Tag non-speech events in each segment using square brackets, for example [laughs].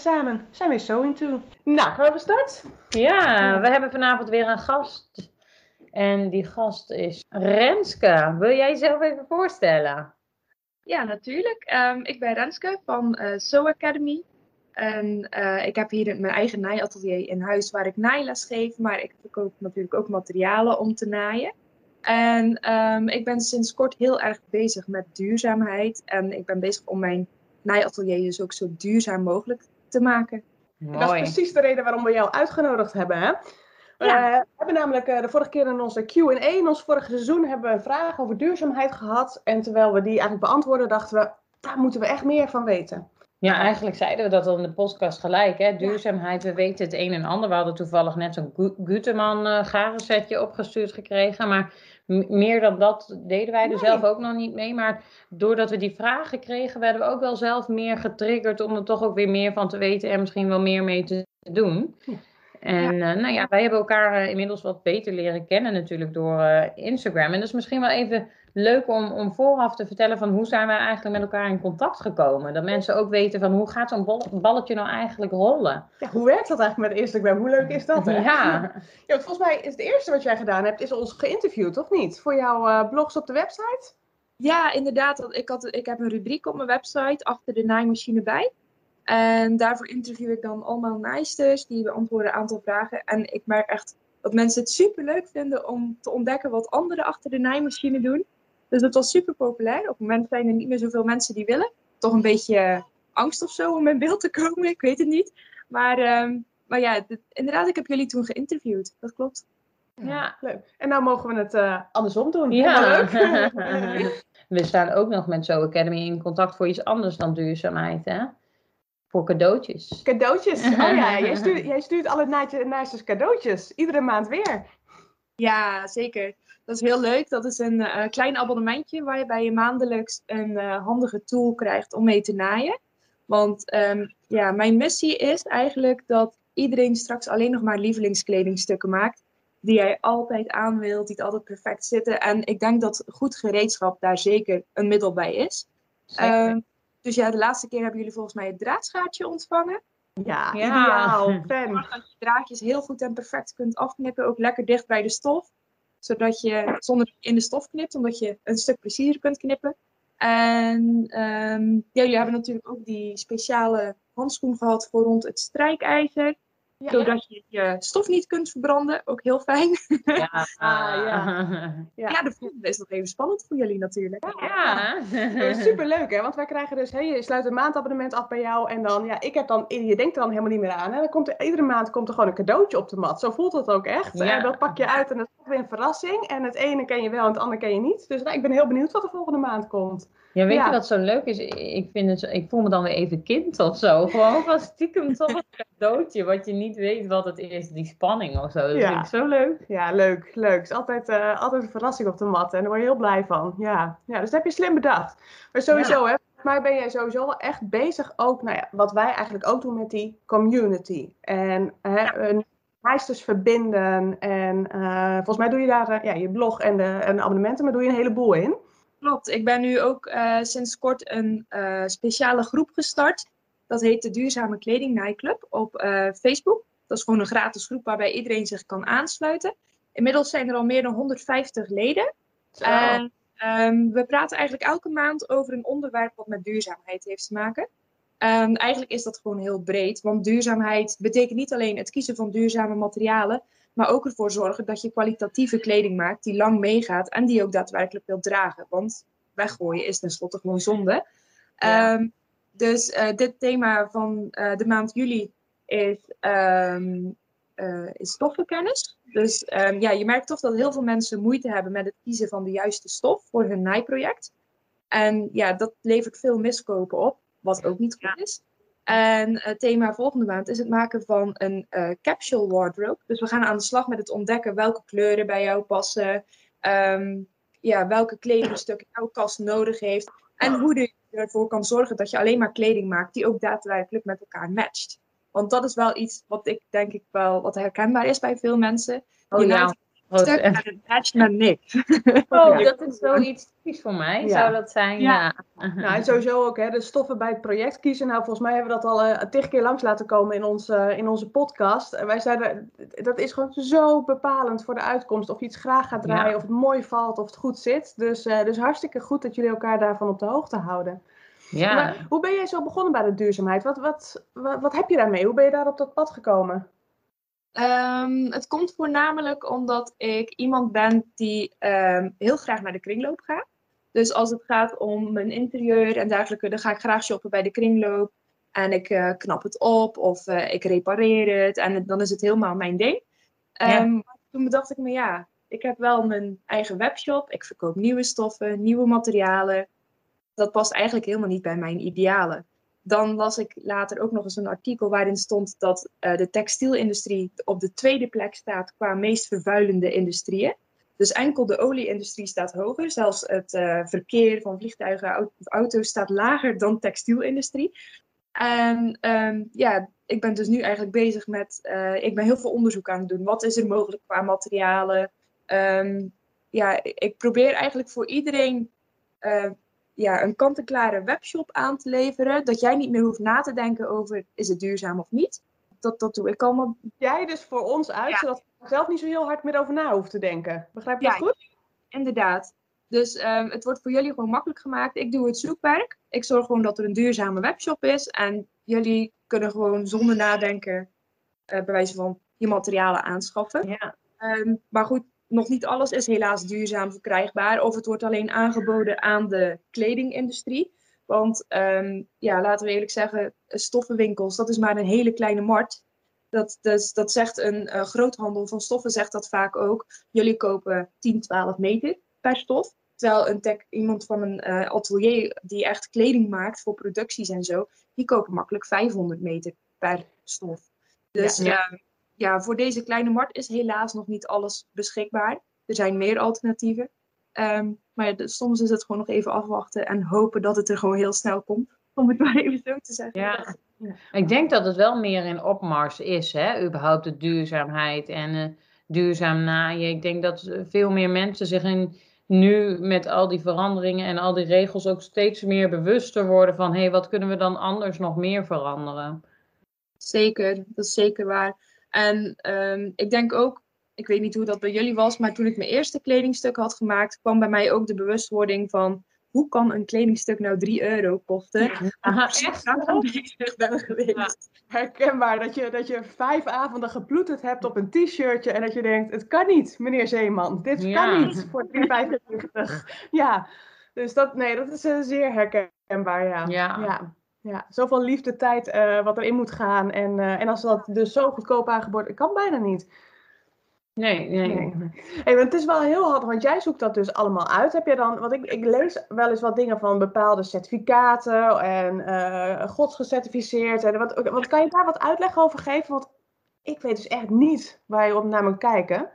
samen zijn we So Into. Nou, gaan we start? Ja, we hebben vanavond weer een gast. En die gast is Renske. Wil jij jezelf even voorstellen? Ja, natuurlijk. Ehm, ik ben Renske van eh So Academy. En eh, ik heb hier mijn eigen naaiatelier in huis waar ik naailes geef. Maar ik verkoop natuurlijk ook materialen om te naaien. En ehm, ik ben sinds kort heel erg bezig met duurzaamheid. En ik ben bezig om mijn naaiatelier dus ook zo duurzaam mogelijk te maken. Dat is precies de reden waarom we jou uitgenodigd hebben. Hè? We Ja. eh, hebben namelijk eh, de vorige keer in onze Q&A, in ons vorige seizoen, hebben we een vraag over duurzaamheid gehad. En terwijl we die eigenlijk beantwoorden, dachten we, daar moeten we echt meer van weten. Ja, eigenlijk zeiden we dat al in de podcast gelijk. Hè? Duurzaamheid, we weten het een en ander. We hadden toevallig net zo'n Gu- Guteman eh garensetje opgestuurd gekregen. Maar meer dan dat deden wij er Nee. zelf ook nog niet mee. Maar doordat we die vragen kregen, werden we ook wel zelf meer getriggerd om er toch ook weer meer van te weten en misschien wel meer mee te doen. Ja. En eh, nou ja, wij hebben elkaar eh, inmiddels wat beter leren kennen natuurlijk door eh, Instagram. En dat is misschien wel even leuk om, om vooraf te vertellen van hoe zijn wij eigenlijk met elkaar in contact gekomen. Dat mensen ook weten van hoe gaat zo'n balletje nou eigenlijk rollen. Ja, hoe werkt dat eigenlijk met Instagram? Hoe leuk is dat? Hè? Ja, Ja, volgens mij is het eerste wat jij gedaan hebt, is ons geïnterviewd, of niet? Voor jouw eh, blogs op de website? Ja, inderdaad. Ik, had, ik heb een rubriek op mijn website achter de naaimachine bij. En daarvoor interview ik dan allemaal naaisters die beantwoorden een aantal vragen. En ik merk echt dat mensen het super leuk vinden om te ontdekken wat anderen achter de naaimachine doen. Dus dat was super populair. Op het moment zijn er niet meer zoveel mensen die willen. Toch een beetje eh, angst of zo om in beeld te komen, [laughs] ik weet het niet. Maar, ehm, maar ja, dit- inderdaad, ik heb jullie toen geïnterviewd. Dat klopt. ja. Leuk. En nou mogen we het eh, andersom doen. Ja. Leuk. [laughs] [laughs] We staan ook nog met Zo Academy in contact voor iets anders dan duurzaamheid, hè? Voor cadeautjes. Cadeautjes. Oh ja, jij stuurt, jij stuurt alle naaisters cadeautjes. Iedere maand weer. Ja, zeker. Dat is heel leuk. Dat is een eh, klein abonnementje waarbij je maandelijks een eh, handige tool krijgt om mee te naaien. Want ehm, ja, mijn missie is eigenlijk dat iedereen straks alleen nog maar lievelingskledingstukken maakt. Die jij altijd aan wilt, die het altijd perfect zitten. En ik denk dat goed gereedschap daar zeker een middel bij is. Ehm, dus ja, de laatste keer hebben jullie volgens mij het draadschaartje ontvangen. Ja, Ja. ideaal. [laughs] Fan. dat je draadjes heel goed en perfect kunt afknippen. Ook lekker dicht bij de stof. Zodat je, zonder in de stof knipt, omdat je een stuk preciezer kunt knippen. En ehm, ja, jullie hebben natuurlijk ook die speciale handschoen gehad voor rond het strijkijzer. Ja. Zodat je je stof niet kunt verbranden. Ook heel fijn. Ja. [laughs] Ah, ja. Ja, Ja. de volgende is nog even spannend voor jullie natuurlijk. Ja. Super leuk, hè? Want wij krijgen dus, hè, je sluit een maandabonnement af bij jou en dan, ja, ik heb dan, je denkt er dan helemaal niet meer aan. Hè? Dan komt er, iedere maand komt er gewoon een cadeautje op de mat. Zo voelt het ook echt. Ja. En dat pak je uit en dat is weer een verrassing. En het ene ken je wel en het andere ken je niet. Dus nou, ik ben heel benieuwd wat er volgende maand komt. Ja, weet Ja. je wat zo leuk is? Ik, vind het, zo- ik voel me dan weer even kind of zo. Gewoon [laughs] van stiekem toch een cadeautje, wat je niet weet wat het is. Die spanning of zo. Dat Ja. vind ik zo leuk. Ja, leuk, leuk. Het is altijd, eh, altijd een verrassing op de mat en daar word je heel blij van. Ja, ja dus dat heb je slim bedacht. Maar sowieso, hè, mij ben jij sowieso wel echt bezig ook, nou ja, wat wij eigenlijk ook doen met die community. En hè, een meisters verbinden en eh, volgens mij doe je daar eh, ja, je blog en de, en de abonnementen, maar doe je een heleboel in. Klopt. Ik ben nu ook eh, sinds kort een eh, speciale groep gestart. Dat heet de Duurzame Kleding Naaiclub op eh, Facebook. Dat is gewoon een gratis groep waarbij iedereen zich kan aansluiten. Inmiddels zijn er al meer dan 150 leden. En ehm, we praten eigenlijk elke maand over een onderwerp wat met duurzaamheid heeft te maken. En eigenlijk is dat gewoon heel breed, want duurzaamheid betekent niet alleen het kiezen van duurzame materialen, maar ook ervoor zorgen dat je kwalitatieve kleding maakt die lang meegaat en die je ook daadwerkelijk wilt dragen. Want weggooien is tenslotte gewoon zonde. Ja. Ehm, dus eh, dit thema van eh, de maand juli is, ehm, eh, is stoffenkennis. Dus ehm, ja, je merkt toch dat heel veel mensen moeite hebben met het kiezen van de juiste stof voor hun naaiproject. En ja, dat levert veel miskopen op, wat ook niet goed is. En het thema volgende maand is het maken van een eh, capsule wardrobe. Dus we gaan aan de slag met het ontdekken welke kleuren bij jou passen. ehm, ja, welke kledingstukken jouw kast nodig heeft. En hoe je ervoor kan zorgen dat je alleen maar kleding maakt die ook daadwerkelijk met elkaar matcht. Want dat is wel iets wat ik denk ik wel wat herkenbaar is bij veel mensen. Oh je ja. En het matcht naar niks. Oh, dat is zoiets typisch voor mij. Zou dat zijn? Ja. Nou, en sowieso ook hè, de stoffen bij het project kiezen. Nou, volgens mij hebben we dat al uh, tig keer langs laten komen in, ons, uh, in onze podcast. En wij zeiden, dat is gewoon zo bepalend voor de uitkomst. Of je iets graag gaat draaien, of het mooi valt, of het goed zit. Dus, uh, dus hartstikke goed dat jullie elkaar daarvan op de hoogte houden. Ja. Maar hoe ben jij zo begonnen bij de duurzaamheid? Wat, wat, wat, wat heb je daarmee? Hoe ben je daar op dat pad gekomen? Um, het komt voornamelijk omdat ik iemand ben die um, heel graag naar de kringloop gaat. Dus als het gaat om mijn interieur en dergelijke, dan ga ik graag shoppen bij de kringloop. En ik uh, knap het op of uh, ik repareer het. En dan is het helemaal mijn ding. Um, ja. Toen bedacht ik me, ja, ik heb wel mijn eigen webshop. Ik verkoop nieuwe stoffen, nieuwe materialen. Dat past eigenlijk helemaal niet bij mijn idealen. Dan las ik later ook nog eens een artikel waarin stond dat uh, de textielindustrie op de tweede plek staat qua meest vervuilende industrieën. Dus enkel de olieindustrie staat hoger. Zelfs het uh, verkeer van vliegtuigen auto's staat lager dan textielindustrie. En um, ja, ik ben dus nu eigenlijk bezig met. Uh, ik ben heel veel onderzoek aan het doen. Wat is er mogelijk qua materialen? Um, ja, ik probeer eigenlijk voor iedereen ja, een kant-en-klare webshop aan te leveren. Dat jij niet meer hoeft na te denken over is het duurzaam of niet. Dat, dat doe ik allemaal. Jij dus voor ons uit, ja. zodat we zelf niet zo heel hard meer over na hoeven te denken. Begrijp je ja, dat goed? Inderdaad. Dus um, het wordt voor jullie gewoon makkelijk gemaakt. Ik doe het zoekwerk. Ik zorg gewoon dat er een duurzame webshop is. En jullie kunnen gewoon zonder nadenken, uh, bij wijze van je materialen aanschaffen. Ja. Um, maar goed, nog niet alles is helaas duurzaam verkrijgbaar. Of het wordt alleen aangeboden aan de kledingindustrie. Want um, ja, laten we eerlijk zeggen, stoffenwinkels, dat is maar een hele kleine markt. Dat, dus, dat zegt een uh, groothandel van stoffen, zegt dat vaak ook. Jullie kopen 10, 12 meter per stof. Terwijl een tech, iemand van een uh, atelier die echt kleding maakt voor producties en zo, die kopen makkelijk 500 meter per stof. Dus ja, ja. Uh, ja, voor deze kleine markt is helaas nog niet alles beschikbaar. Er zijn meer alternatieven. Um, maar ja, soms is het gewoon nog even afwachten en hopen dat het er gewoon heel snel komt. Om het [laughs] maar even zo te zeggen. Ja. ja. Ik denk dat het wel meer in opmars is, hè? überhaupt de duurzaamheid en uh, duurzaam naaien. Ik denk dat veel meer mensen zich in, nu met al die veranderingen en al die regels ook steeds meer bewuster worden van hé, hey, wat kunnen we dan anders nog meer veranderen? Zeker, dat is zeker waar. En um, ik denk ook, ik weet niet hoe dat bij jullie was, maar toen ik mijn eerste kledingstuk had gemaakt, kwam bij mij ook de bewustwording van hoe kan een kledingstuk nou 3 euro kosten? Ja. Aha, echt bezig ben geweest. Ja. Herkenbaar dat je, dat je vijf avonden geploeterd hebt op een t-shirtje en dat je denkt, het kan niet, meneer Zeeman. Dit ja. kan niet voor 3,95. ja, dus dat, nee, dat is uh, zeer herkenbaar, ja. ja. Ja. Zoveel liefde, tijd uh, wat erin moet gaan. En, uh, en als dat dus zo goedkoop aangeboden kan bijna niet. Nee, nee. nee. Hey, maar het is wel heel handig, want jij zoekt dat dus allemaal uit. Heb je dan, want ik, ik lees wel eens wat dingen van bepaalde certificaten en uh, godsgecertificeerd. En wat, wat kan je daar wat uitleg over geven? Want ik weet dus echt niet waar je op naar moet kijken.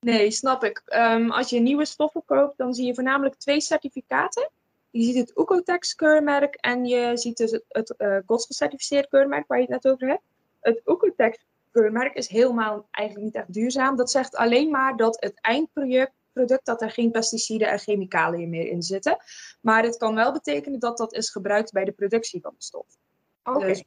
Nee, snap ik. Um, als je nieuwe stoffen koopt, dan zie je voornamelijk twee certificaten. Je ziet het Ucotex keurmerk en je ziet dus het, het uh, godsgecertificeerd keurmerk waar je het net over hebt. Het Ucotex keurmerk is helemaal eigenlijk niet echt duurzaam. Dat zegt alleen maar dat het eindproduct product, dat er geen pesticiden en chemicaliën meer in zitten. Maar het kan wel betekenen dat dat is gebruikt bij de productie van de stof. Okay. Dus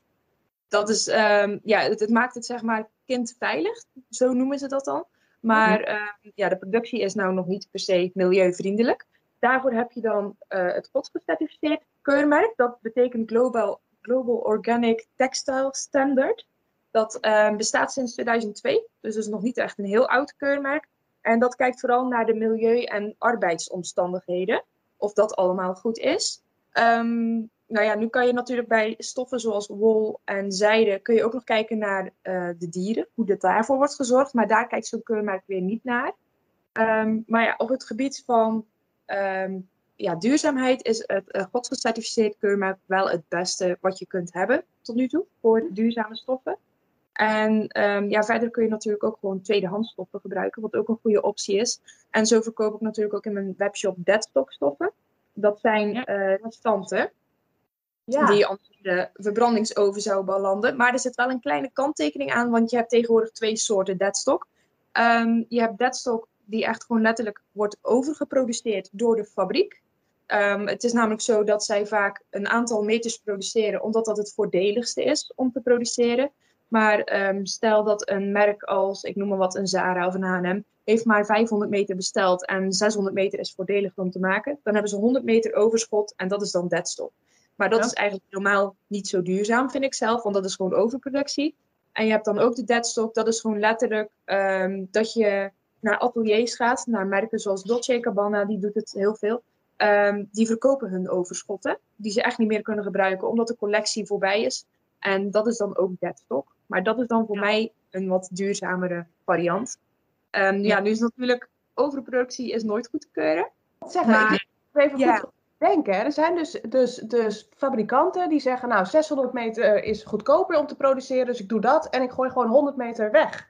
dat is, um, ja, het, het, maakt het zeg maar kindveilig, zo noemen ze dat dan. Maar mm -hmm. um, ja, de productie is nou nog niet per se milieuvriendelijk. Daarvoor heb je dan uh, het godsgecertificeerd keurmerk. Dat betekent Global, Global Organic Textile Standard. Dat uh, bestaat sinds 2002, dus is nog niet echt een heel oud keurmerk. En dat kijkt vooral naar de milieu- en arbeidsomstandigheden, of dat allemaal goed is. Um, nou ja, nu kan je natuurlijk bij stoffen zoals wol en zijde, kun je ook nog kijken naar uh, de dieren, hoe dat daarvoor wordt gezorgd. Maar daar kijkt zo'n keurmerk weer niet naar. Um, maar ja, op het gebied van um, ja, duurzaamheid is het uh, godsgecertificeerd keurmerk wel het beste wat je kunt hebben tot nu toe voor duurzame stoffen. En um, ja, verder kun je natuurlijk ook gewoon tweedehands stoffen gebruiken, wat ook een goede optie is. En zo verkoop ik natuurlijk ook in mijn webshop deadstock stoffen. Dat zijn ja. uh, restanten ja. die anders in de verbrandingsoven zouden belanden. Maar er zit wel een kleine kanttekening aan, want je hebt tegenwoordig twee soorten deadstock. Um, je hebt deadstock die echt gewoon letterlijk wordt overgeproduceerd door de fabriek. Ehm, het is namelijk zo dat zij vaak een aantal meters produceren, omdat dat het voordeligste is om te produceren. Maar ehm, stel dat een merk als, ik noem maar wat, een Zara of een H&M, heeft maar 500 meter besteld en 600 meter is voordelig om te maken. Dan hebben ze 100 meter overschot en dat is dan deadstock. Maar dat is eigenlijk helemaal niet zo duurzaam, vind ik zelf, want dat is gewoon overproductie. En je hebt dan ook de deadstock, dat is gewoon letterlijk ehm, dat je naar ateliers gaat, naar merken zoals Dolce Gabbana, die doet het heel veel. Um, die verkopen hun overschotten, die ze echt niet meer kunnen gebruiken omdat de collectie voorbij is. En dat is dan ook deadstock. Maar dat is dan voor mij een wat duurzamere variant. Um, ja. ja. nu is natuurlijk overproductie is nooit goed te keuren. Zeg maar, ik even ja. goed denken. Er zijn dus, dus, dus fabrikanten die zeggen, nou 600 meter is goedkoper om te produceren, dus ik doe dat en ik gooi gewoon 100 meter weg.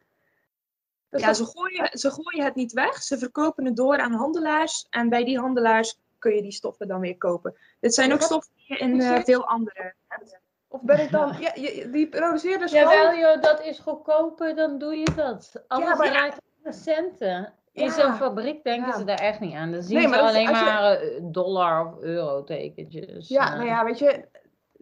Dus ja, dat... ze, gooien, ze gooien het niet weg. Ze verkopen het door aan handelaars. En bij die handelaars kun je die stoffen dan weer kopen. Dit zijn ook stoffen die je in uh, veel andere hebt. Of ben ik dan... Ja, die produceert dus ja, gewoon... joh, dat is goedkoper, dan doe je dat. Alles ja, maar... ja. centen. In ja. zo'n fabriek denken ze daar echt niet aan. Dan zien nee, maar ze alleen maar je... dollar of euro tekentjes. Ja, uh. nou ja, weet je...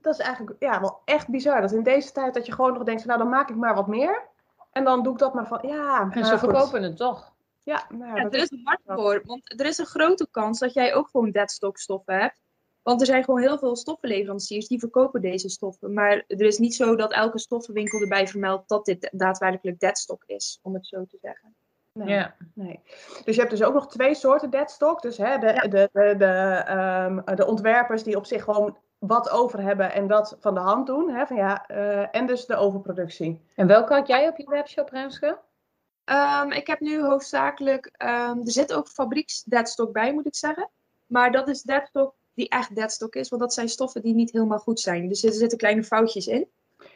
Dat is eigenlijk ja, wel echt bizar. Dat in deze tijd dat je gewoon nog denkt. Nou, dan maak ik maar wat meer. En dan doe ik dat maar van... Ja, en ze verkopen het toch. Ja, nou ja, er is een markt voor. Want er is een grote kans dat jij ook gewoon deadstock stoffen hebt. Want er zijn gewoon heel veel stoffenleveranciers die verkopen deze stoffen. Maar er is niet zo dat elke stoffenwinkel erbij vermeldt dat dit daadwerkelijk deadstock is, om het zo te zeggen. Nee, ja. nee. Dus je hebt dus ook nog twee soorten deadstock. Dus hè, de, ja. de, de, de, um, de ontwerpers die op zich gewoon wat over hebben en dat van de hand doen. Hè, van ja, uh, en dus de overproductie. En welke had jij op je webshop, Renske? Um, ik heb nu hoofdzakelijk, um, er zit ook fabrieks deadstock bij, moet ik zeggen. Maar dat is deadstock die echt deadstock is, want dat zijn stoffen die niet helemaal goed zijn. Dus er zitten kleine foutjes in.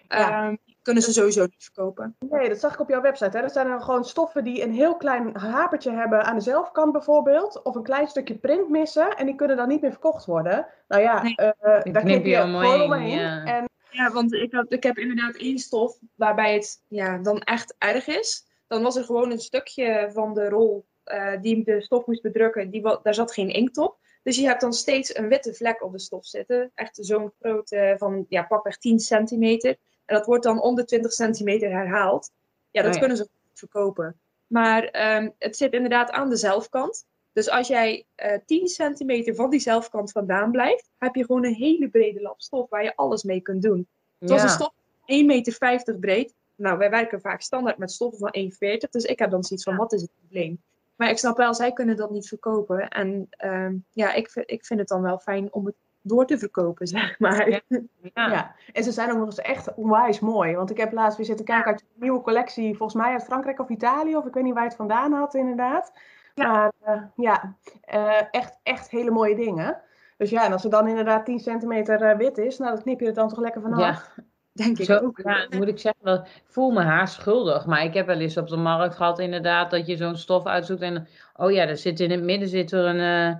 Ja. Um, kunnen ze sowieso niet verkopen. Nee, dat zag ik op jouw website. Hè? Er zijn er gewoon stoffen die een heel klein hapertje hebben aan de zelfkant bijvoorbeeld. Of een klein stukje print missen. En die kunnen dan niet meer verkocht worden. Nou ja, nee. uh, daar knip je gewoon omheen. Ja. En... ja, want ik, had, ik heb inderdaad één stof waarbij het ja, dan echt erg is dan was er gewoon een stukje van de rol uh, die de stof moest bedrukken, die, daar zat geen inkt op. Dus je hebt dan steeds een witte vlek op de stof zitten. Echt zo'n grote van ja, pakweg 10 centimeter. En dat wordt dan om de 20 centimeter herhaald. Ja, dat oh ja. kunnen ze verkopen. Maar um, het zit inderdaad aan de zelfkant. Dus als jij uh, 10 centimeter van die zelfkant vandaan blijft, heb je gewoon een hele brede lap stof waar je alles mee kunt doen. Het was ja. een stof 1,50 meter breed. Nou, wij werken vaak standaard met stoffen van 1,40. Dus ik heb dan zoiets van, wat is het probleem? Maar ik snap wel, zij kunnen dat niet verkopen. En um, ja, ik, ik vind het dan wel fijn om het door te verkopen, [laughs] zeg maar. Ja. ja. ja. en ze zijn ook nog eens echt onwijs mooi. Want ik heb laatst weer zitten kijken uit een nieuwe collectie, volgens mij uit Frankrijk of Italië, of ik weet niet waar je het vandaan had, inderdaad. Ja. Maar uh, ja, uh, echt, echt hele mooie dingen. Dus ja, en als er dan inderdaad 10 centimeter uh, wit is, nou, dan knip je het dan toch lekker vanaf. Ja. [laughs] Denk ik Zo, ook. Ja, moet ik zeggen, dat, ik voel me haar schuldig. Maar ik heb wel eens op de markt gehad inderdaad dat je zo'n stof uitzoekt en oh ja, er zit in het midden zit er een, uh,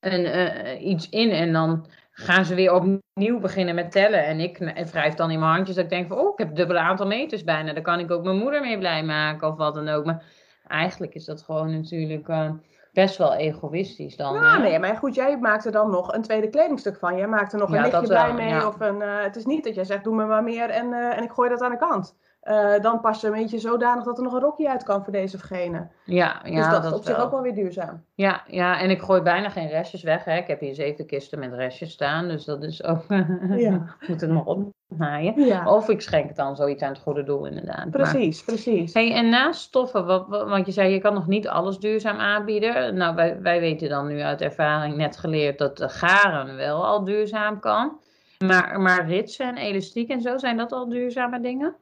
een, uh, iets in en dan gaan ze weer opnieuw beginnen met tellen. En ik wrijf dan in mijn handjes dat ik denk van oh, ik heb dubbele aantal meters bijna. Daar kan ik ook mijn moeder mee blij maken of wat dan ook. Maar eigenlijk is dat gewoon natuurlijk... Uh, best wel egoïstisch dan. Ja, hè? nee, maar goed, jij maakt er dan nog een tweede kledingstuk van. Jij maakt er nog ja, een lichtje bij mee. Ja. Of een, uh, het is niet dat jij zegt, doe me maar meer en, uh, en ik gooi dat aan de kant. Uh, dan past er een beetje zodanig dat er nog een rokje uit kan voor deze of gene. Ja, ja dus dat, dat is op zich ook wel weer duurzaam. Ja, ja, en ik gooi bijna geen restjes weg. Hè. Ik heb hier zeven kisten met restjes staan, dus dat is ook... [laughs] ja. [laughs] moet het nog opnaaien. Ja. Of ik schenk het dan zoiets aan het goede doel, inderdaad. Precies, maar... precies. Hey, en naast stoffen, wat, wat, want je zei je kan nog niet alles duurzaam aanbieden. Nou, wij, wij weten dan nu uit ervaring net geleerd dat de garen wel al duurzaam kan. Maar, maar ritsen en elastiek en zo, zijn dat al duurzame dingen?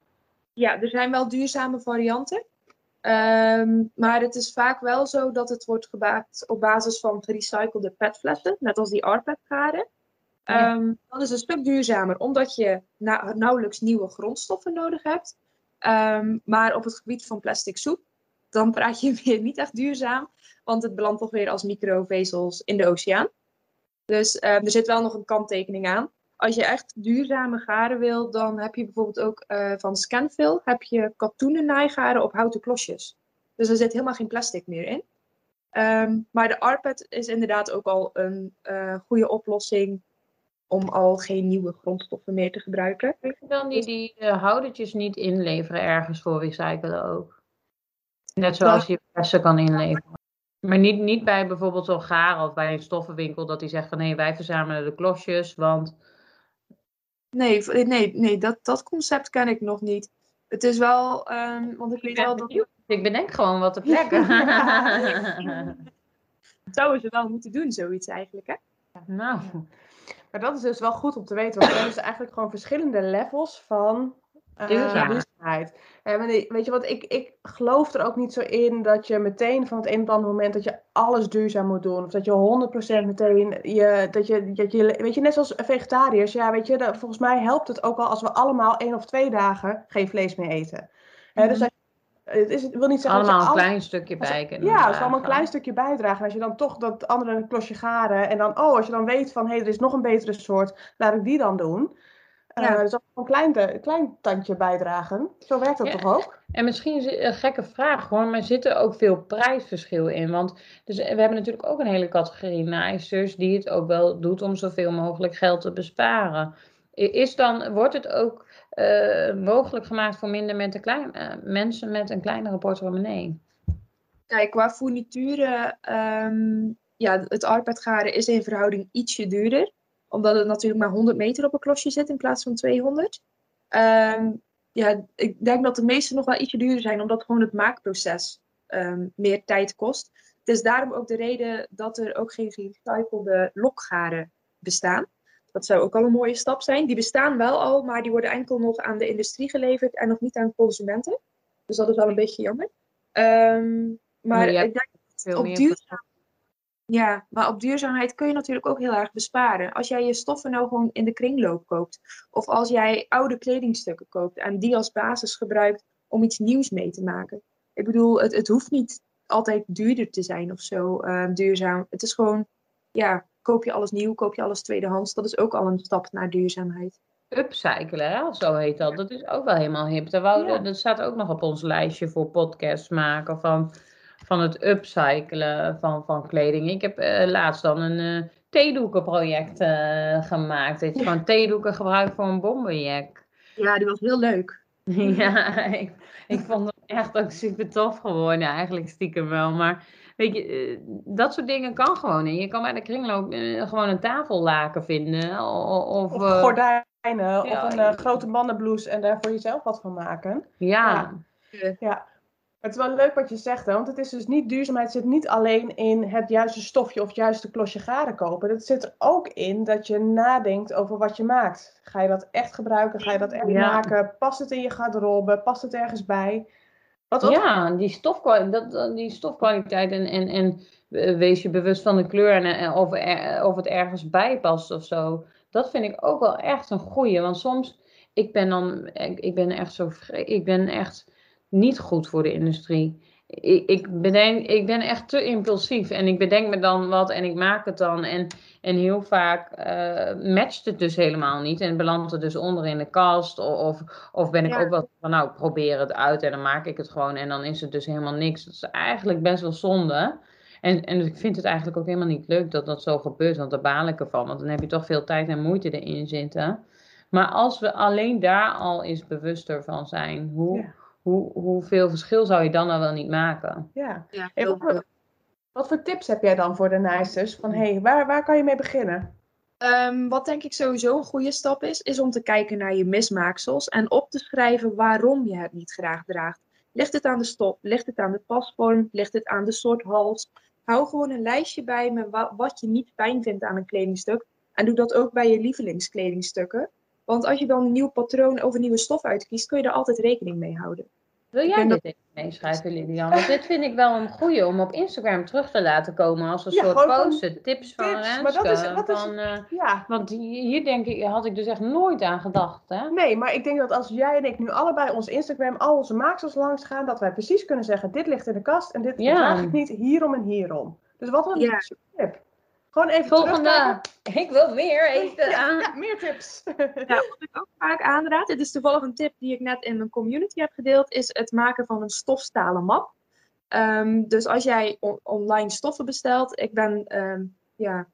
Ja, er zijn wel duurzame varianten. Um, maar het is vaak wel zo dat het wordt gemaakt op basis van gerecyclede petflessen, net als die Arpet-garen. Ja. Um, dat is een stuk duurzamer, omdat je na nauwelijks nieuwe grondstoffen nodig hebt. Um, maar op het gebied van plastic soep, dan praat je [laughs] weer niet echt duurzaam, want het belandt toch weer als microvezels in de oceaan. Dus er zit wel nog een kanttekening aan als je echt duurzame garen wil, dan heb je bijvoorbeeld ook uh, van Scanfil heb je katoenen naaigaren op houten klosjes. Dus er zit helemaal geen plastic meer in. Ehm, maar de ARPET is inderdaad ook al een uh, goede oplossing om al geen nieuwe grondstoffen meer te gebruiken. Kun je dan die, die uh, houdertjes niet inleveren ergens voor recyclen ook? Net zoals je flessen kan inleveren. Maar niet, niet bij bijvoorbeeld zo'n gaar of bij een stoffenwinkel dat die zegt van hé, wij verzamelen de klosjes, want... Nee, nee, nee dat, dat concept ken ik nog niet. Het is wel, um, want ik weet wel dat... Ik bedenk gewoon wat te [laughs] plekken. dat [laughs] zouden ze wel moeten doen, zoiets eigenlijk, hè? Nou... Maar dat is dus wel goed om te weten, want er zijn dus eigenlijk gewoon verschillende levels van uh, duurzaamheid. En weet je wat, ik, ik geloof er ook niet zo in dat je meteen van het een op het andere moment dat je alles duurzaam moet doen. Of dat je 100% meteen, je, dat, je, dat je, weet je, net zoals vegetariërs, ja, weet je, dat, volgens mij helpt het ook al als we allemaal één of twee dagen geen vlees meer eten. Mm dus het, is, wil niet zeggen allemaal dat je een klein stukje bij kunnen Ja, het allemaal een klein stukje bijdragen. als je dan toch dat andere klosje garen en dan, oh, als je dan weet van, hé, hey, er is nog een betere soort, laat ik die dan doen. Eh, ja. Uh, dus een klein, een klein tandje bijdragen. Zo werkt dat toch ook? En misschien een gekke vraag hoor, maar zit er ook veel prijsverschil in? Want dus, we hebben natuurlijk ook een hele categorie naaisters die het ook wel doet om zoveel mogelijk geld te besparen. Is dan, wordt het ook uh, mogelijk gemaakt voor minder met klein, uh, mensen met een kleinere portemonnee? Kijk, qua fournituren, um, ja, het arbeidgaren is in verhouding ietsje duurder. Omdat het natuurlijk maar 100 meter op een klosje zit in plaats van 200. Um, ehm, ja, ik denk dat de meeste nog wel ietsje duurder zijn, omdat gewoon het maakproces um, meer tijd kost. Het is daarom ook de reden dat er ook geen gerecyclede lokgaren bestaan. Dat zou ook al een mooie stap zijn. Die bestaan wel al, maar die worden enkel nog aan de industrie geleverd en nog niet aan consumenten. Dus dat is wel een beetje jammer. Um, maar ik denk op duurzaam... Ja, maar op duurzaamheid kun je natuurlijk ook heel erg besparen. Als jij je stoffen nou gewoon in de kringloop koopt, of als jij oude kledingstukken koopt en die als basis gebruikt om iets nieuws mee te maken. Ik bedoel, het, het hoeft niet altijd duurder te zijn of zo, uh, duurzaam. Het is gewoon, ja, koop je alles nieuw, koop je alles tweedehands. Dat is ook al een stap naar duurzaamheid. Upcyclen, hè? zo heet dat. Dat is ook wel helemaal hip. Dat, dat staat ook nog op ons lijstje voor podcasts maken van, van het upcyclen van, van kleding. Ik heb uh, laatst dan een uh, theedoekenproject uh, gemaakt. Dat je gewoon theedoeken gebruikt voor een bomberjack. Ja, die was heel leuk. [laughs] ja, ik, ik vond het echt ook super tof geworden, eigenlijk stiekem wel. Maar Weet je, eh, dat soort dingen kan gewoon. En je kan bij de kringloop gewoon een tafellaken vinden. Of, eh, gordijnen. of een grote mannenblouse en daar voor jezelf wat van maken. Ja. ja. ja. Het is wel leuk wat je zegt, hè? want het is dus niet duurzaamheid zit niet alleen in het juiste stofje of het juiste klosje garen kopen. Het zit er ook in dat je nadenkt over wat je maakt. Ga je dat echt gebruiken? Ga je dat echt maken? Past het in je garderobe? Past het ergens bij? Ja, die, stofkwaliteit, dat, die stofkwaliteit en, en, en eh, wees je bewust van de kleur en, en of, er, of het ergens bij past of zo. Dat vind ik ook wel echt een goeie. Want soms, ik ben dan, ik, ik ben echt zo, ik ben echt niet goed voor de industrie ik, ik, bedenk, ik ben echt te impulsief en ik bedenk me dan wat en ik maak het dan. En, en heel vaak uh, matcht het dus helemaal niet en belandt het dus onder in de kast. Of, of ben ik ook wel van, nou, ik probeer het uit en dan maak ik het gewoon en dan is het dus helemaal niks. Dat is eigenlijk best wel zonde. En, en ik vind het eigenlijk ook helemaal niet leuk dat dat zo gebeurt, want daar baal ik ervan. Want dan heb je toch veel tijd en moeite erin zitten. Maar als we alleen daar al eens bewuster van zijn, hoe hoe, hoeveel verschil zou je dan nou wel niet maken? Ja. ja wat, wat, voor tips heb jij dan voor de naaisters? Van hey, waar, waar kan je mee beginnen? Um, wat denk ik sowieso een goede stap is, is om te kijken naar je mismaaksels en op te schrijven waarom je het niet graag draagt. Ligt het aan de stop? Ligt het aan de pasvorm? Ligt het aan de soort hals? Hou gewoon een lijstje bij met wat je niet fijn vindt aan een kledingstuk. En doe dat ook bij je lievelingskedingstukken. Want als je dan een nieuw patroon of een nieuwe stof uitkiest, kun je er altijd rekening mee houden. Wil jij dit even meeschrijven, Lilian? Want dit vind ik wel een goede om op Instagram terug te laten komen als een soort post. Tips, tips van Renske. Maar dat is, wat is, van, uh, ja. Want hier denk ik, had ik dus echt nooit aan gedacht. Hè? Nee, maar ik denk dat als jij en ik nu allebei ons Instagram, al onze maaksels langs gaan, dat wij precies kunnen zeggen, dit ligt in de kast en dit ja. ik niet hierom en hierom. Dus wat een ja. tip. Gewoon even Volgende. Ik wil meer eten. Ja, meer tips. Ja, wat ik ook vaak aanraad, dit is toevallig een tip die ik net in mijn community heb gedeeld, is het maken van een stofstalen map. Ehm, dus als jij online stoffen bestelt, ik ben, ehm, ja,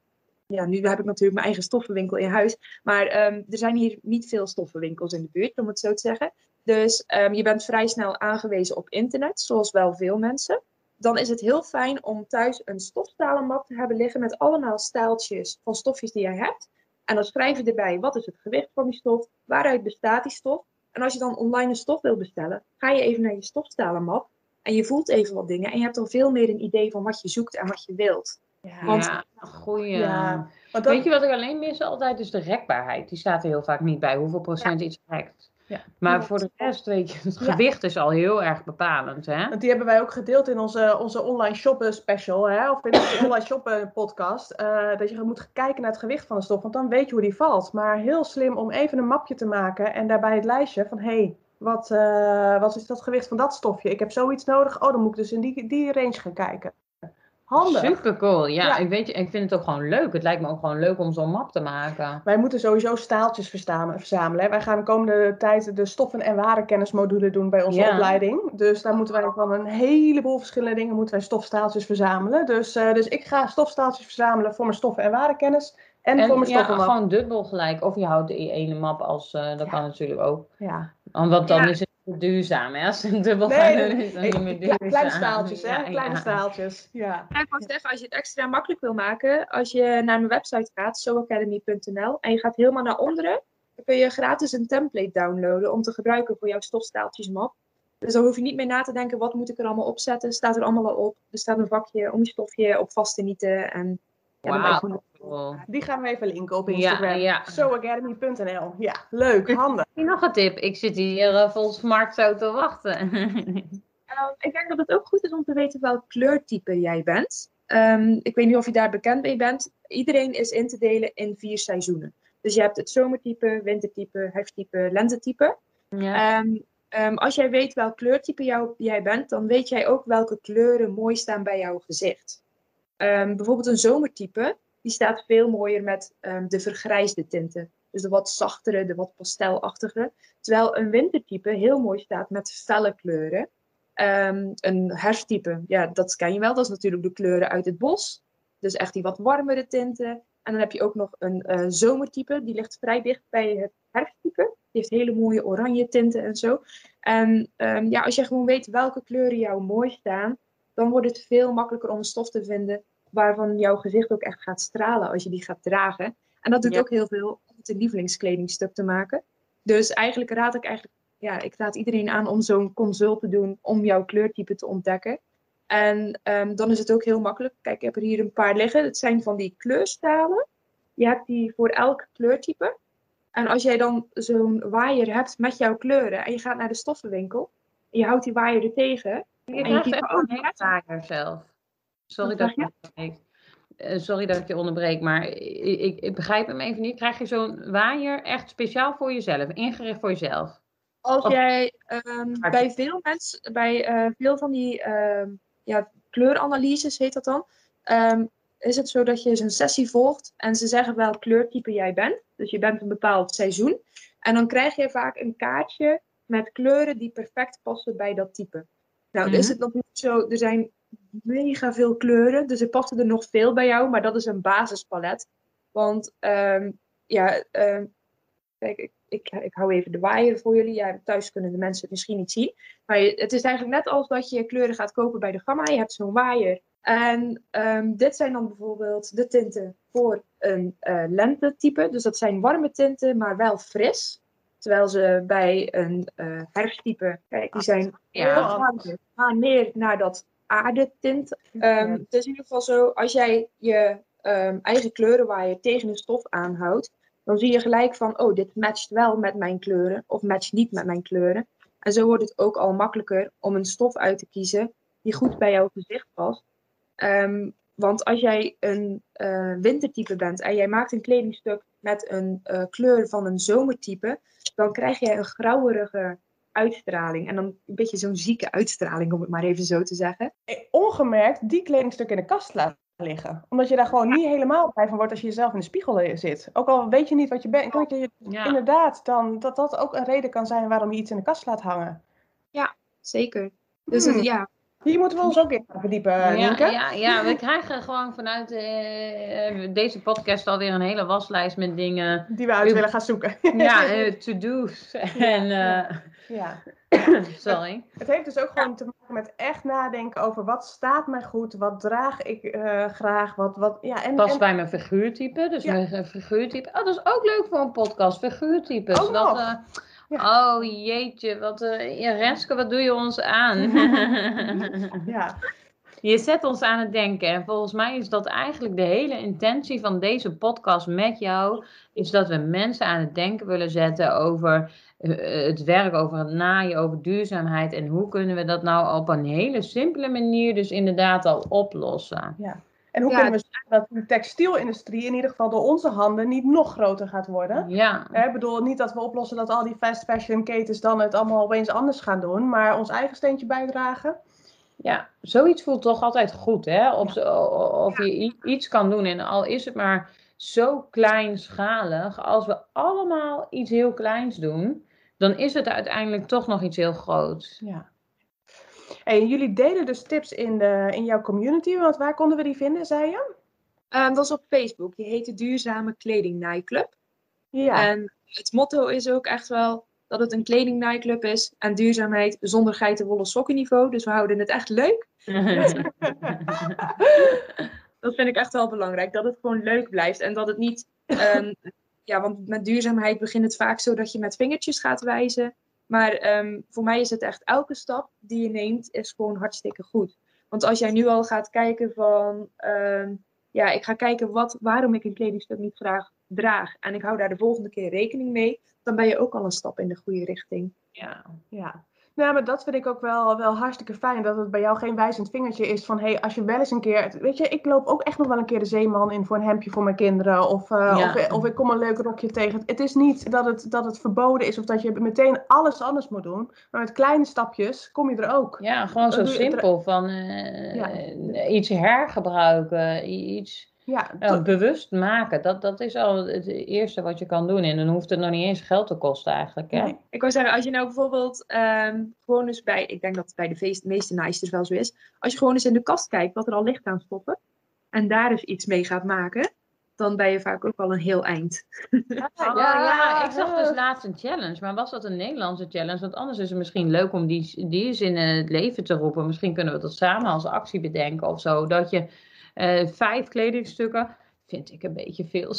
ja, nu heb ik natuurlijk mijn eigen stoffenwinkel in huis, maar ehm, er zijn hier niet veel stoffenwinkels in de buurt, om het zo te zeggen. Dus je bent vrij snel aangewezen op internet, zoals wel veel mensen. Dan is het heel fijn om thuis een stofstalen map te hebben liggen met allemaal staaltjes van stofjes die jij hebt. En dan schrijf je erbij wat is het gewicht van die stof, waaruit bestaat die stof. En als je dan online een stof wil bestellen, ga je even naar je stofstalen map en je voelt even wat dingen en je hebt al veel meer een idee van wat je zoekt en wat je wilt. Ja, Want, ja. Ja. Weet je wat ik alleen mis altijd is de rekbaarheid. Die staat er heel vaak niet bij. Hoeveel procent iets rekt. Ja, maar voor de rest, weet je, het gewicht is al heel erg bepalend. Hè? Want die hebben wij ook gedeeld in onze, onze online shoppen special, hè? of in onze [laughs] online shoppen podcast. Uh, dat je moet kijken naar het gewicht van de stof, want dan weet je hoe die valt. Maar heel slim om even een mapje te maken en daarbij het lijstje van hé, hey, wat, uh, wat is dat gewicht van dat stofje? Ik heb zoiets nodig, oh dan moet ik dus in die, die range gaan kijken. Super cool. Ja, Ik, weet, ik vind het ook gewoon leuk. Het lijkt me ook gewoon leuk om zo'n map te maken. Wij moeten sowieso staaltjes verzamelen. Wij gaan de komende tijd de stoffen- en warenkennismodule doen bij onze opleiding. Dus daar moeten wij van een heleboel verschillende dingen moeten wij stofstaaltjes verzamelen. Dus, uh, dus ik ga stofstaaltjes verzamelen voor mijn stoffen- en warenkennis. En, en voor mijn ja, gewoon dubbel gelijk. Of je houdt de ene map als, uh, dat kan natuurlijk ook. Ja. Want dan is het duurzaam, hè? Als een dubbel nee, is, dan niet meer duurzaam. Kleine staaltjes, hè? Ja, kleine staaltjes, ja. Ik kan zeggen, als je het extra makkelijk wil maken, als je naar mijn website gaat, soacademy.nl, en je gaat helemaal naar onderen, dan kun je gratis een template downloaden om te gebruiken voor jouw stofstaaltjesmap. Dus dan hoef je niet meer na te denken, wat moet ik er allemaal opzetten? Staat er allemaal al op. Er staat een vakje om je stofje op vast te nieten en ja, Die gaan we even linken op Instagram. Ja, ja. SoAcademy.nl. Ja, leuk, handig. Nog een tip. Ik zit hier uh, vol smart zo te wachten. Ehm, [laughs] ik denk dat het ook goed is om te weten welk kleurtype jij bent. Um, ik weet niet of je daar bekend mee bent. Iedereen is in te delen in vier seizoenen. Dus je hebt het zomertype, wintertype, herfsttype, lentetype. Ja. Um, als jij weet welk kleurtype jou, jij bent, dan weet jij ook welke kleuren mooi staan bij jouw gezicht. Um, bijvoorbeeld een zomertype, die staat veel mooier met um, de vergrijsde tinten. Dus de wat zachtere, de wat pastelachtige. Terwijl een wintertype heel mooi staat met felle kleuren. Um, een herfsttype, ja, dat ken je wel. Dat is natuurlijk de kleuren uit het bos. Dus echt die wat warmere tinten. En dan heb je ook nog een uh, zomertype. Die ligt vrij dicht bij het herfsttype. Die heeft hele mooie oranje tinten en zo. En ja, als je gewoon weet welke kleuren jou mooi staan, dan wordt het veel makkelijker om een stof te vinden waarvan jouw gezicht ook echt gaat stralen als je die gaat dragen. En dat doet ook heel veel om het een lievelingskledingstuk te maken. Dus eigenlijk raad ik eigenlijk, ja, ik raad iedereen aan om zo'n consult te doen om jouw kleurtype te ontdekken. En um, dan is het ook heel makkelijk. Kijk, ik heb er hier een paar liggen. Het zijn van die kleurstalen. Je hebt die voor elk kleurtype. En als jij dan zo'n waaier hebt met jouw kleuren en je gaat naar de stoffenwinkel en je houdt die waaier er tegen, je krijgt echt een hele vaker zelf. Sorry dat, je onderbreek. Uh, sorry dat ik je onderbreek, maar ik, ik, ik, begrijp hem even niet. Krijg je zo'n waaier echt speciaal voor jezelf, ingericht voor jezelf? Als jij um, bij veel mensen, bij uh, veel van die uh, ja, kleuranalyses heet dat dan, um, is het zo dat je een sessie volgt en ze zeggen welk kleurtype jij bent. Dus je bent een bepaald seizoen. En dan krijg je vaak een kaartje met kleuren die perfect passen bij dat type. Nou, mm is het nog niet zo, er zijn mega veel kleuren, dus er passen er nog veel bij jou, maar dat is een basispalet. Want um, ja, um, kijk, ik, ik, ik, hou even de waaier voor jullie. Ja, thuis kunnen de mensen het misschien niet zien. Maar het is eigenlijk net als dat je kleuren gaat kopen bij de Gamma. Je hebt zo'n waaier. En um, dit zijn dan bijvoorbeeld de tinten voor een uh, lentetype. Dus dat zijn warme tinten, maar wel fris. Terwijl ze bij een uh, herfsttype, kijk, die zijn ja. heel gaan meer naar dat aardetint. Um, Het is in ieder geval zo, als jij je um, eigen kleurenwaaier tegen een stof aanhoudt, dan zie je gelijk van, oh, dit matcht wel met mijn kleuren of matcht niet met mijn kleuren. En zo wordt het ook al makkelijker om een stof uit te kiezen die goed bij jouw gezicht past. Um, want als jij een uh, wintertype bent en jij maakt een kledingstuk met een uh, kleur van een zomertype, dan krijg je een grauwerige uitstraling. En dan een beetje zo'n zieke uitstraling, om het maar even zo te zeggen. Ongemerkt die kledingstuk in de kast laten liggen. Omdat je daar gewoon niet helemaal bij van wordt als je jezelf in de spiegel zit. Ook al weet je niet wat je bent. Dat je inderdaad dan dat dat ook een reden kan zijn waarom je iets in de kast laat hangen. Ja, zeker. Dus hmm. ja, Hier moeten we ons ook in verdiepen, Ja, Nienke. ja, ja, we krijgen gewoon vanuit eh, deze podcast alweer een hele waslijst met dingen. Die we uit U- willen gaan zoeken. Ja, [laughs] eh, to-do's. En, eh, ja. [coughs] sorry. Het heeft dus ook gewoon te maken met echt nadenken over wat staat mij goed, wat draag ik eh, graag, wat, wat, ja, en, Past en bij mijn figuurtype. Dus mijn eh, figuurtype. Oh, dat is ook leuk voor een podcast. Figuurtypes. Ook dat, nog. Eh, Ja. Oh jeetje, wat, eh, ja, Renske, wat doe je ons aan? [laughs] ja, Je zet ons aan het denken. En volgens mij is dat eigenlijk de hele intentie van deze podcast met jou. Is dat we mensen aan het denken willen zetten over eh, het werk, over het naaien, over duurzaamheid. En hoe kunnen we dat nou op een hele simpele manier dus inderdaad al oplossen. En hoe Ja. kunnen we zorgen dat de textielindustrie in ieder geval door onze handen niet nog groter gaat worden? Ja, Ik bedoel niet dat we oplossen dat al die fast fashion ketens dan het allemaal opeens anders gaan doen, maar ons eigen steentje bijdragen. ja, zoiets voelt toch altijd goed, hè? Of, of je iets kan doen. En al is het maar zo kleinschalig, als we allemaal iets heel kleins doen, dan is het uiteindelijk toch nog iets heel groots. Ja. En jullie delen dus tips in, de, in jouw community, want waar konden we die vinden, zei je? Ehm, dat is op Facebook. Die heet de Duurzame Kleding Naaiclub. Ja. En het motto is ook echt wel dat het een kledingnaaiclub is. En duurzaamheid zonder geitenwolle sokkenniveau. Dus we houden het echt leuk. [laughs] Dat vind ik echt wel belangrijk. Dat het gewoon leuk blijft. En dat het niet... ehm, [laughs] ja, want met duurzaamheid begint het vaak zo dat je met vingertjes gaat wijzen. Maar ehm, voor mij is het echt elke stap die je neemt is gewoon hartstikke goed. Want als jij nu al gaat kijken van... ehm, ja, ik ga kijken wat, waarom ik een kledingstuk niet graag draag. En ik hou daar de volgende keer rekening mee. Dan ben je ook al een stap in de goede richting. ja. Ja. Nou, maar dat vind ik ook wel, wel hartstikke fijn. Dat het bij jou geen wijzend vingertje is van... hé, hey, als je wel eens een keer... Weet je, ik loop ook echt nog wel een keer de zeeman in voor een hemdje voor mijn kinderen. Of, eh, Ja. of, of ik kom een leuk rokje tegen. Het is niet dat het, dat het verboden is of dat je meteen alles anders moet doen. Maar met kleine stapjes kom je er ook. Ja, gewoon zo simpel van eh, Ja. iets hergebruiken, iets Ja, ja, to- bewust maken. Dat, dat is al het eerste wat je kan doen. En dan hoeft het nog niet eens geld te kosten eigenlijk. Hè? nee. Ik wou zeggen, als je nou bijvoorbeeld ehm, gewoon eens bij, ik denk dat het bij de feest, meeste naaisters wel zo is, als je gewoon eens in de kast kijkt wat er al ligt aan stoffen en daar eens iets mee gaat maken, dan ben je vaak ook al een heel eind. [laughs] Oh, ja, ik zag dus laatst een challenge. Maar was dat een Nederlandse challenge? Want anders is het misschien leuk om die, die eens in het leven te roepen. Misschien kunnen we dat samen als actie bedenken of zo. Dat je eh, vijf kledingstukken... Vind ik een beetje veel.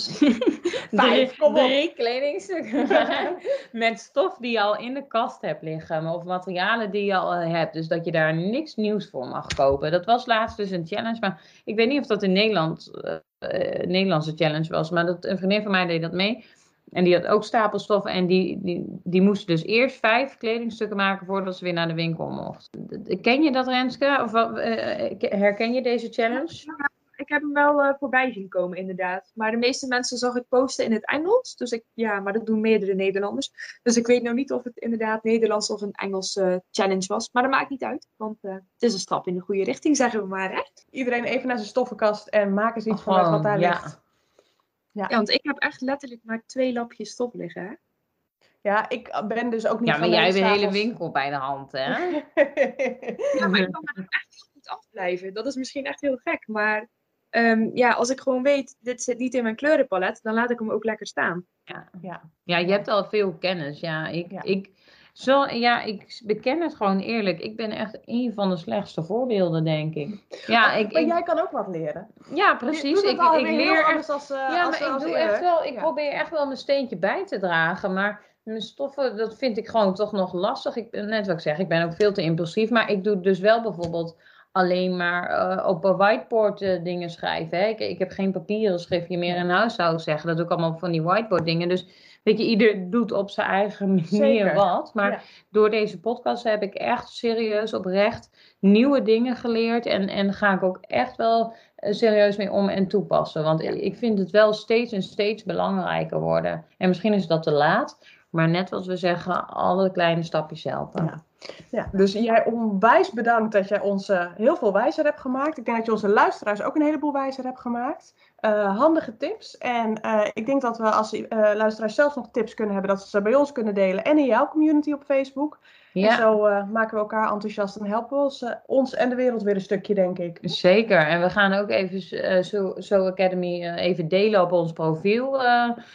[laughs] Vijf, kom op. Drie kledingstukken. [laughs] met stof die je al in de kast hebt liggen. Of materialen die je al eh, hebt. Dus dat je daar niks nieuws voor mag kopen. Dat was laatst dus een challenge. Maar ik weet niet of dat in Nederland eh, eh, Nederlandse challenge was. Maar dat, een vriendin van mij deed dat mee. En die had ook stapelstoffen. En die, die, die moest dus eerst vijf kledingstukken maken voordat ze weer naar de winkel mocht. Ken je dat, Renske? Of wat, eh, herken je deze challenge? Ik heb hem wel eh, voorbij zien komen, inderdaad. Maar de meeste mensen zag ik posten in het Engels. Dus ik, ja, maar dat doen meerdere Nederlanders. Dus ik weet nou niet of het inderdaad Nederlands of een Engels eh, challenge was. Maar dat maakt niet uit, want eh, het is een stap in de goede richting, zeggen we maar. Hè? Iedereen even naar zijn stoffenkast en maak eens iets vanuit wat daar ja. ligt. Ja, want ik heb echt letterlijk maar twee lapjes stof liggen. Hè? Ja, ik ben dus ook niet Ja, maar jij hebt een hele winkel bij de hand, hè? [laughs] Ja, maar ik kan er echt heel goed afblijven. Dat is misschien echt heel gek. Maar ehm, ja, als ik gewoon weet, dit zit niet in mijn kleurenpalet, dan laat ik hem ook lekker staan. Ja. Ja. Ja, je hebt al veel kennis. Ja, ik, Ja. ik, zo, ja, ik beken het gewoon eerlijk. Ik ben echt een van de slechtste voorbeelden, denk ik. Ja, ik, maar ik- jij kan ook wat leren. ja precies. Ik, ik leer echt anders als, eh, Ja, als- maar ik doe eerder. echt wel, ik Ja. probeer echt wel mijn steentje bij te dragen. Maar mijn stoffen, dat vind ik gewoon toch nog lastig. Ik, ben- net wat ik zeg, ik ben ook veel te impulsief. Maar ik doe dus wel bijvoorbeeld alleen maar eh, op een whiteboard eh, dingen schrijven. Hè. Ik, ik heb geen papieren schriftje meer in huis, zou ik zeggen. Dat doe ik allemaal van die whiteboard dingen. Dus weet je, ieder doet op zijn eigen [laughs] manier Zeker. wat. Maar Ja. door deze podcast heb ik echt serieus oprecht nieuwe dingen geleerd. En, en ga ik ook echt wel eh, serieus mee om en toepassen. Want Ja. ik vind het wel steeds en steeds belangrijker worden. En misschien is dat te laat. Maar net wat we zeggen, alle kleine stapjes helpen. Ja. Ja, dus jij onwijs bedankt dat jij ons uh, heel veel wijzer hebt gemaakt. Ik denk dat je onze luisteraars ook een heleboel wijzer hebt gemaakt. Uh, handige tips. En uh, ik denk dat we als luisteraars zelf nog tips kunnen hebben, dat ze ze bij ons kunnen delen en in jouw community op Facebook. Ja. En zo uh, maken we elkaar enthousiast en helpen we ons, uh, ons en de wereld weer een stukje, denk ik. Zeker. En we gaan ook even uh, so, so Academy even delen op ons profiel.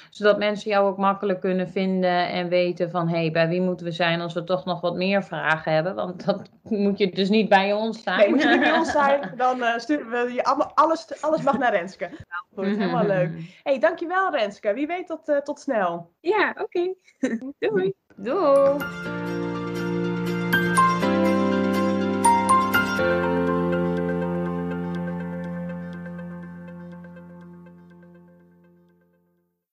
zodat mensen jou ook makkelijk kunnen vinden en weten van... hé, hey, bij wie moeten we zijn als we toch nog wat meer vragen hebben? Want dat [laughs] moet je dus niet bij ons zijn. Nee, moet je niet bij ons [laughs] zijn, dan sturen we je allemaal, alles, alles mag naar Renske. Nou, goed, helemaal leuk. Hé, hey, dankjewel Renske. Wie weet tot, tot snel. Ja, oké. Okay. [laughs] Doei. Doei.